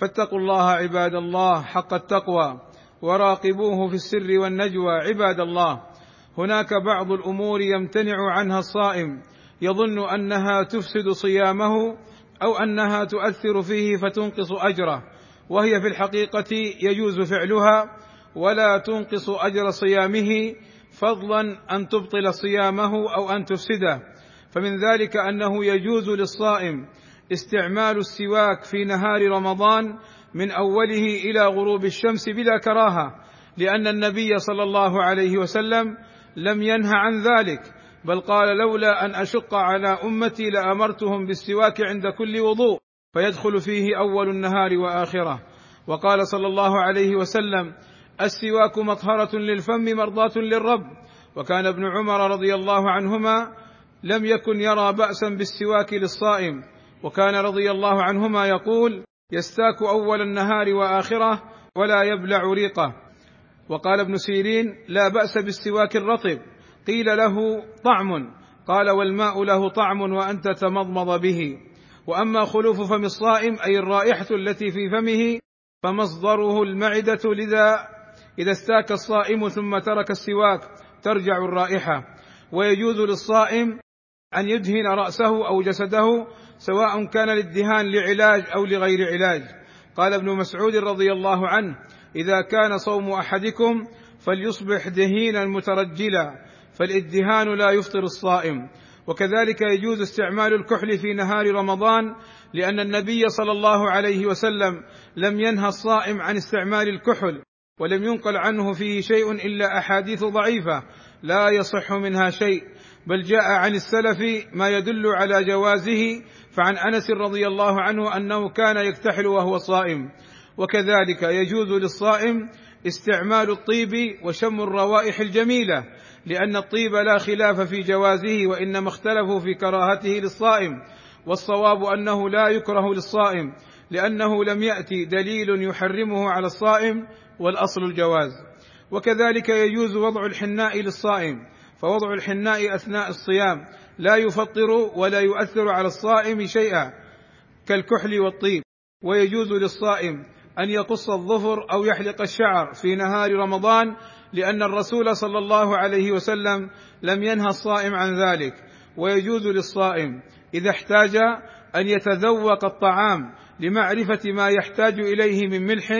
فاتقوا الله عباد الله حق التقوى وراقبوه في السر والنجوى عباد الله. هناك بعض الأمور يمتنع عنها الصائم يظن أنها تفسد صيامه أو أنها تؤثر فيه فتنقص أجره وهي في الحقيقة يجوز فعلها ولا تنقص أجر صيامه فضلا أن تبطل صيامه أو أن تفسده. فمن ذلك أنه يجوز للصائم استعمال السواك في نهار رمضان من أوله إلى غروب الشمس بلا كراهة لأن النبي صلى الله عليه وسلم لم ينه عن ذلك بل قال لولا أن أشق على أمتي لأمرتهم بالسواك عند كل وضوء فيدخل فيه أول النهار وآخرة. وقال صلى الله عليه وسلم السواك مطهرة للفم مرضاة للرب. وكان ابن عمر رضي الله عنهما لم يكن يرى بأسا بالسواك للصائم. وكان رضي الله عنهما يقول يستاك أول النهار وآخرة ولا يبلع ريقه. وقال ابن سيرين لا بأس بالسواك الرطب قيل له طعم قال والماء له طعم وأنت تمضمض به. وأما خلوف فم الصائم أي الرائحة التي في فمه فمصدره المعدة لذا إذا استاك الصائم ثم ترك السواك ترجع الرائحة. ويجوز للصائم أن يدهن رأسه أو جسده سواء كان الادهان لعلاج أو لغير علاج. قال ابن مسعود رضي الله عنه إذا كان صوم أحدكم فليصبح دهينا مترجلا فالإدهان لا يفطر الصائم. وكذلك يجوز استعمال الكحل في نهار رمضان لأن النبي صلى الله عليه وسلم لم ينهى الصائم عن استعمال الكحل ولم ينقل عنه فيه شيء إلا أحاديث ضعيفة لا يصح منها شيء. بل جاء عن السلف ما يدل على جوازه فعن أنس رضي الله عنه أنه كان يكتحل وهو صائم. وكذلك يجوز للصائم استعمال الطيب وشم الروائح الجميلة لأن الطيب لا خلاف في جوازه وإنما اختلفوا في كراهته للصائم. والصواب أنه لا يكره للصائم لأنه لم يأتي دليل يحرمه على الصائم والأصل الجواز. وكذلك يجوز وضع الحناء للصائم فوضع الحناء أثناء الصيام لا يفطر ولا يؤثر على الصائم شيئا كالكحل والطيب. ويجوز للصائم أن يقص الظفر أو يحلق الشعر في نهار رمضان لأن الرسول صلى الله عليه وسلم لم ينهى الصائم عن ذلك. ويجوز للصائم إذا احتاج أن يتذوق الطعام لمعرفة ما يحتاج إليه من ملح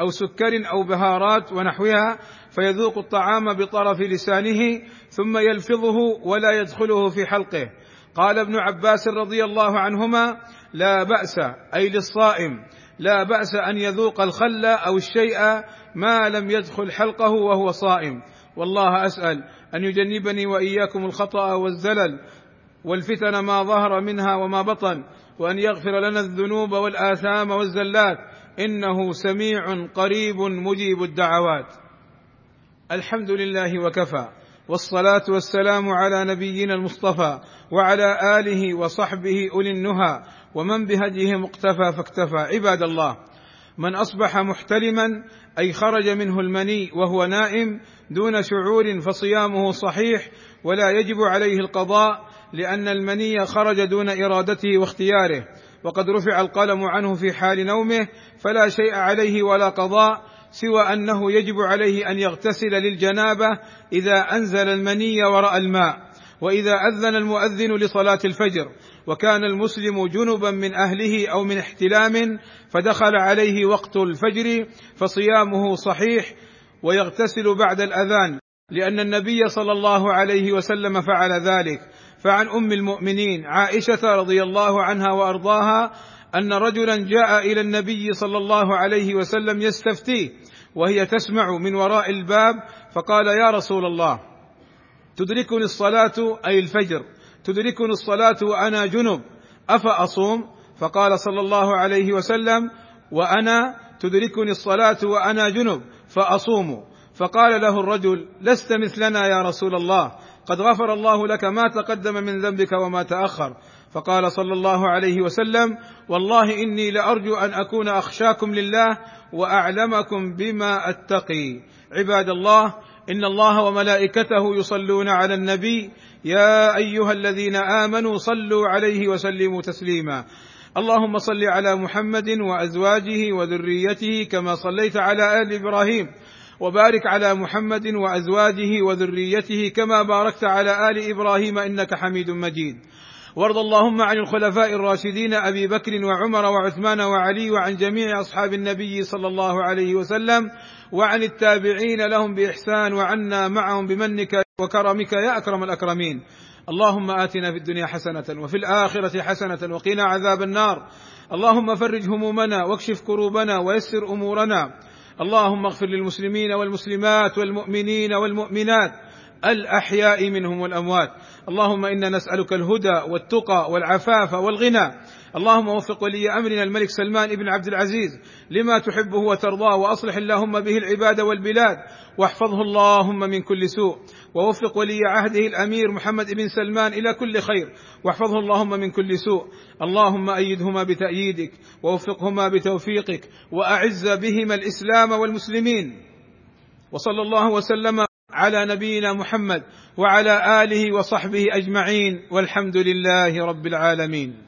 أو سكر أو بهارات ونحوها فيذوق الطعام بطرف لسانه ثم يلفظه ولا يدخله في حلقه. قال ابن عباس رضي الله عنهما لا بأس أي للصائم لا بأس أن يذوق الخل أو الشيء ما لم يدخل حلقه وهو صائم. والله أسأل أن يجنبني وإياكم الخطأ والزلل والفتن ما ظهر منها وما بطن وأن يغفر لنا الذنوب والآثام والزلات إنه سميع قريب مجيب الدعوات. الحمد لله وكفى والصلاة والسلام على نبينا المصطفى وعلى آله وصحبه أولي النهى ومن بهديه مقتفى فاكتفى. عباد الله من أصبح محتلما أي خرج منه المني وهو نائم دون شعور فصيامه صحيح ولا يجب عليه القضاء لأن المني خرج دون إرادته واختياره. وقد رفع القلم عنه في حال نومه فلا شيء عليه ولا قضاء سوى أنه يجب عليه أن يغتسل للجنابة إذا أنزل المني وراى الماء. وإذا أذن المؤذن لصلاة الفجر وكان المسلم جنبا من أهله أو من احتلام فدخل عليه وقت الفجر فصيامه صحيح ويغتسل بعد الأذان لأن النبي صلى الله عليه وسلم فعل ذلك. فعن أم المؤمنين عائشة رضي الله عنها وأرضاها أن رجلا جاء إلى النبي صلى الله عليه وسلم يستفتيه وهي تسمع من وراء الباب فقال يا رسول الله تدركني الصلاة أي الفجر تدركني الصلاة وأنا جنب أفأصوم؟ فقال صلى الله عليه وسلم وأنا تدركني الصلاة وأنا جنب فأصوم. فقال له الرجل لست مثلنا يا رسول الله. قد غفر الله لك ما تقدم من ذنبك وما تأخر. فقال صلى الله عليه وسلم والله إني لأرجو أن أكون أخشاكم لله وأعلمكم بما أتقي. عباد الله إن الله وملائكته يصلون على النبي يا أيها الذين آمنوا صلوا عليه وسلموا تسليما. اللهم صل على محمد وأزواجه وذريته كما صليت على آل إبراهيم. وبارك على محمد وأزواجه وذريته كما باركت على آل إبراهيم إنك حميد مجيد. وارض اللهم عن الخلفاء الراشدين أبي بكر وعمر وعثمان وعلي وعن جميع أصحاب النبي صلى الله عليه وسلم وعن التابعين لهم بإحسان وعنا معهم بمنك وكرمك يا أكرم الأكرمين. اللهم آتنا في الدنيا حسنة وفي الآخرة حسنة وقنا عذاب النار. اللهم فرج همومنا واكشف كروبنا ويسر أمورنا. اللهم اغفر للمسلمين والمسلمات والمؤمنين والمؤمنات الأحياء منهم والأموات. اللهم إنا نسألك الهدى والتقى والعفاف والغنى. اللهم وفق ولي أمرنا الملك سلمان بن عبد العزيز لما تحبه وترضاه وأصلح اللهم به العباد والبلاد. واحفظه اللهم من كل سوء. ووفق ولي عهده الأمير محمد بن سلمان إلى كل خير. واحفظه اللهم من كل سوء. اللهم أيدهما بتأييدك ووفقهما بتوفيقك وأعز بهما الإسلام والمسلمين. وصلى الله وسلم على نبينا محمد وعلى آله وصحبه أجمعين والحمد لله رب العالمين.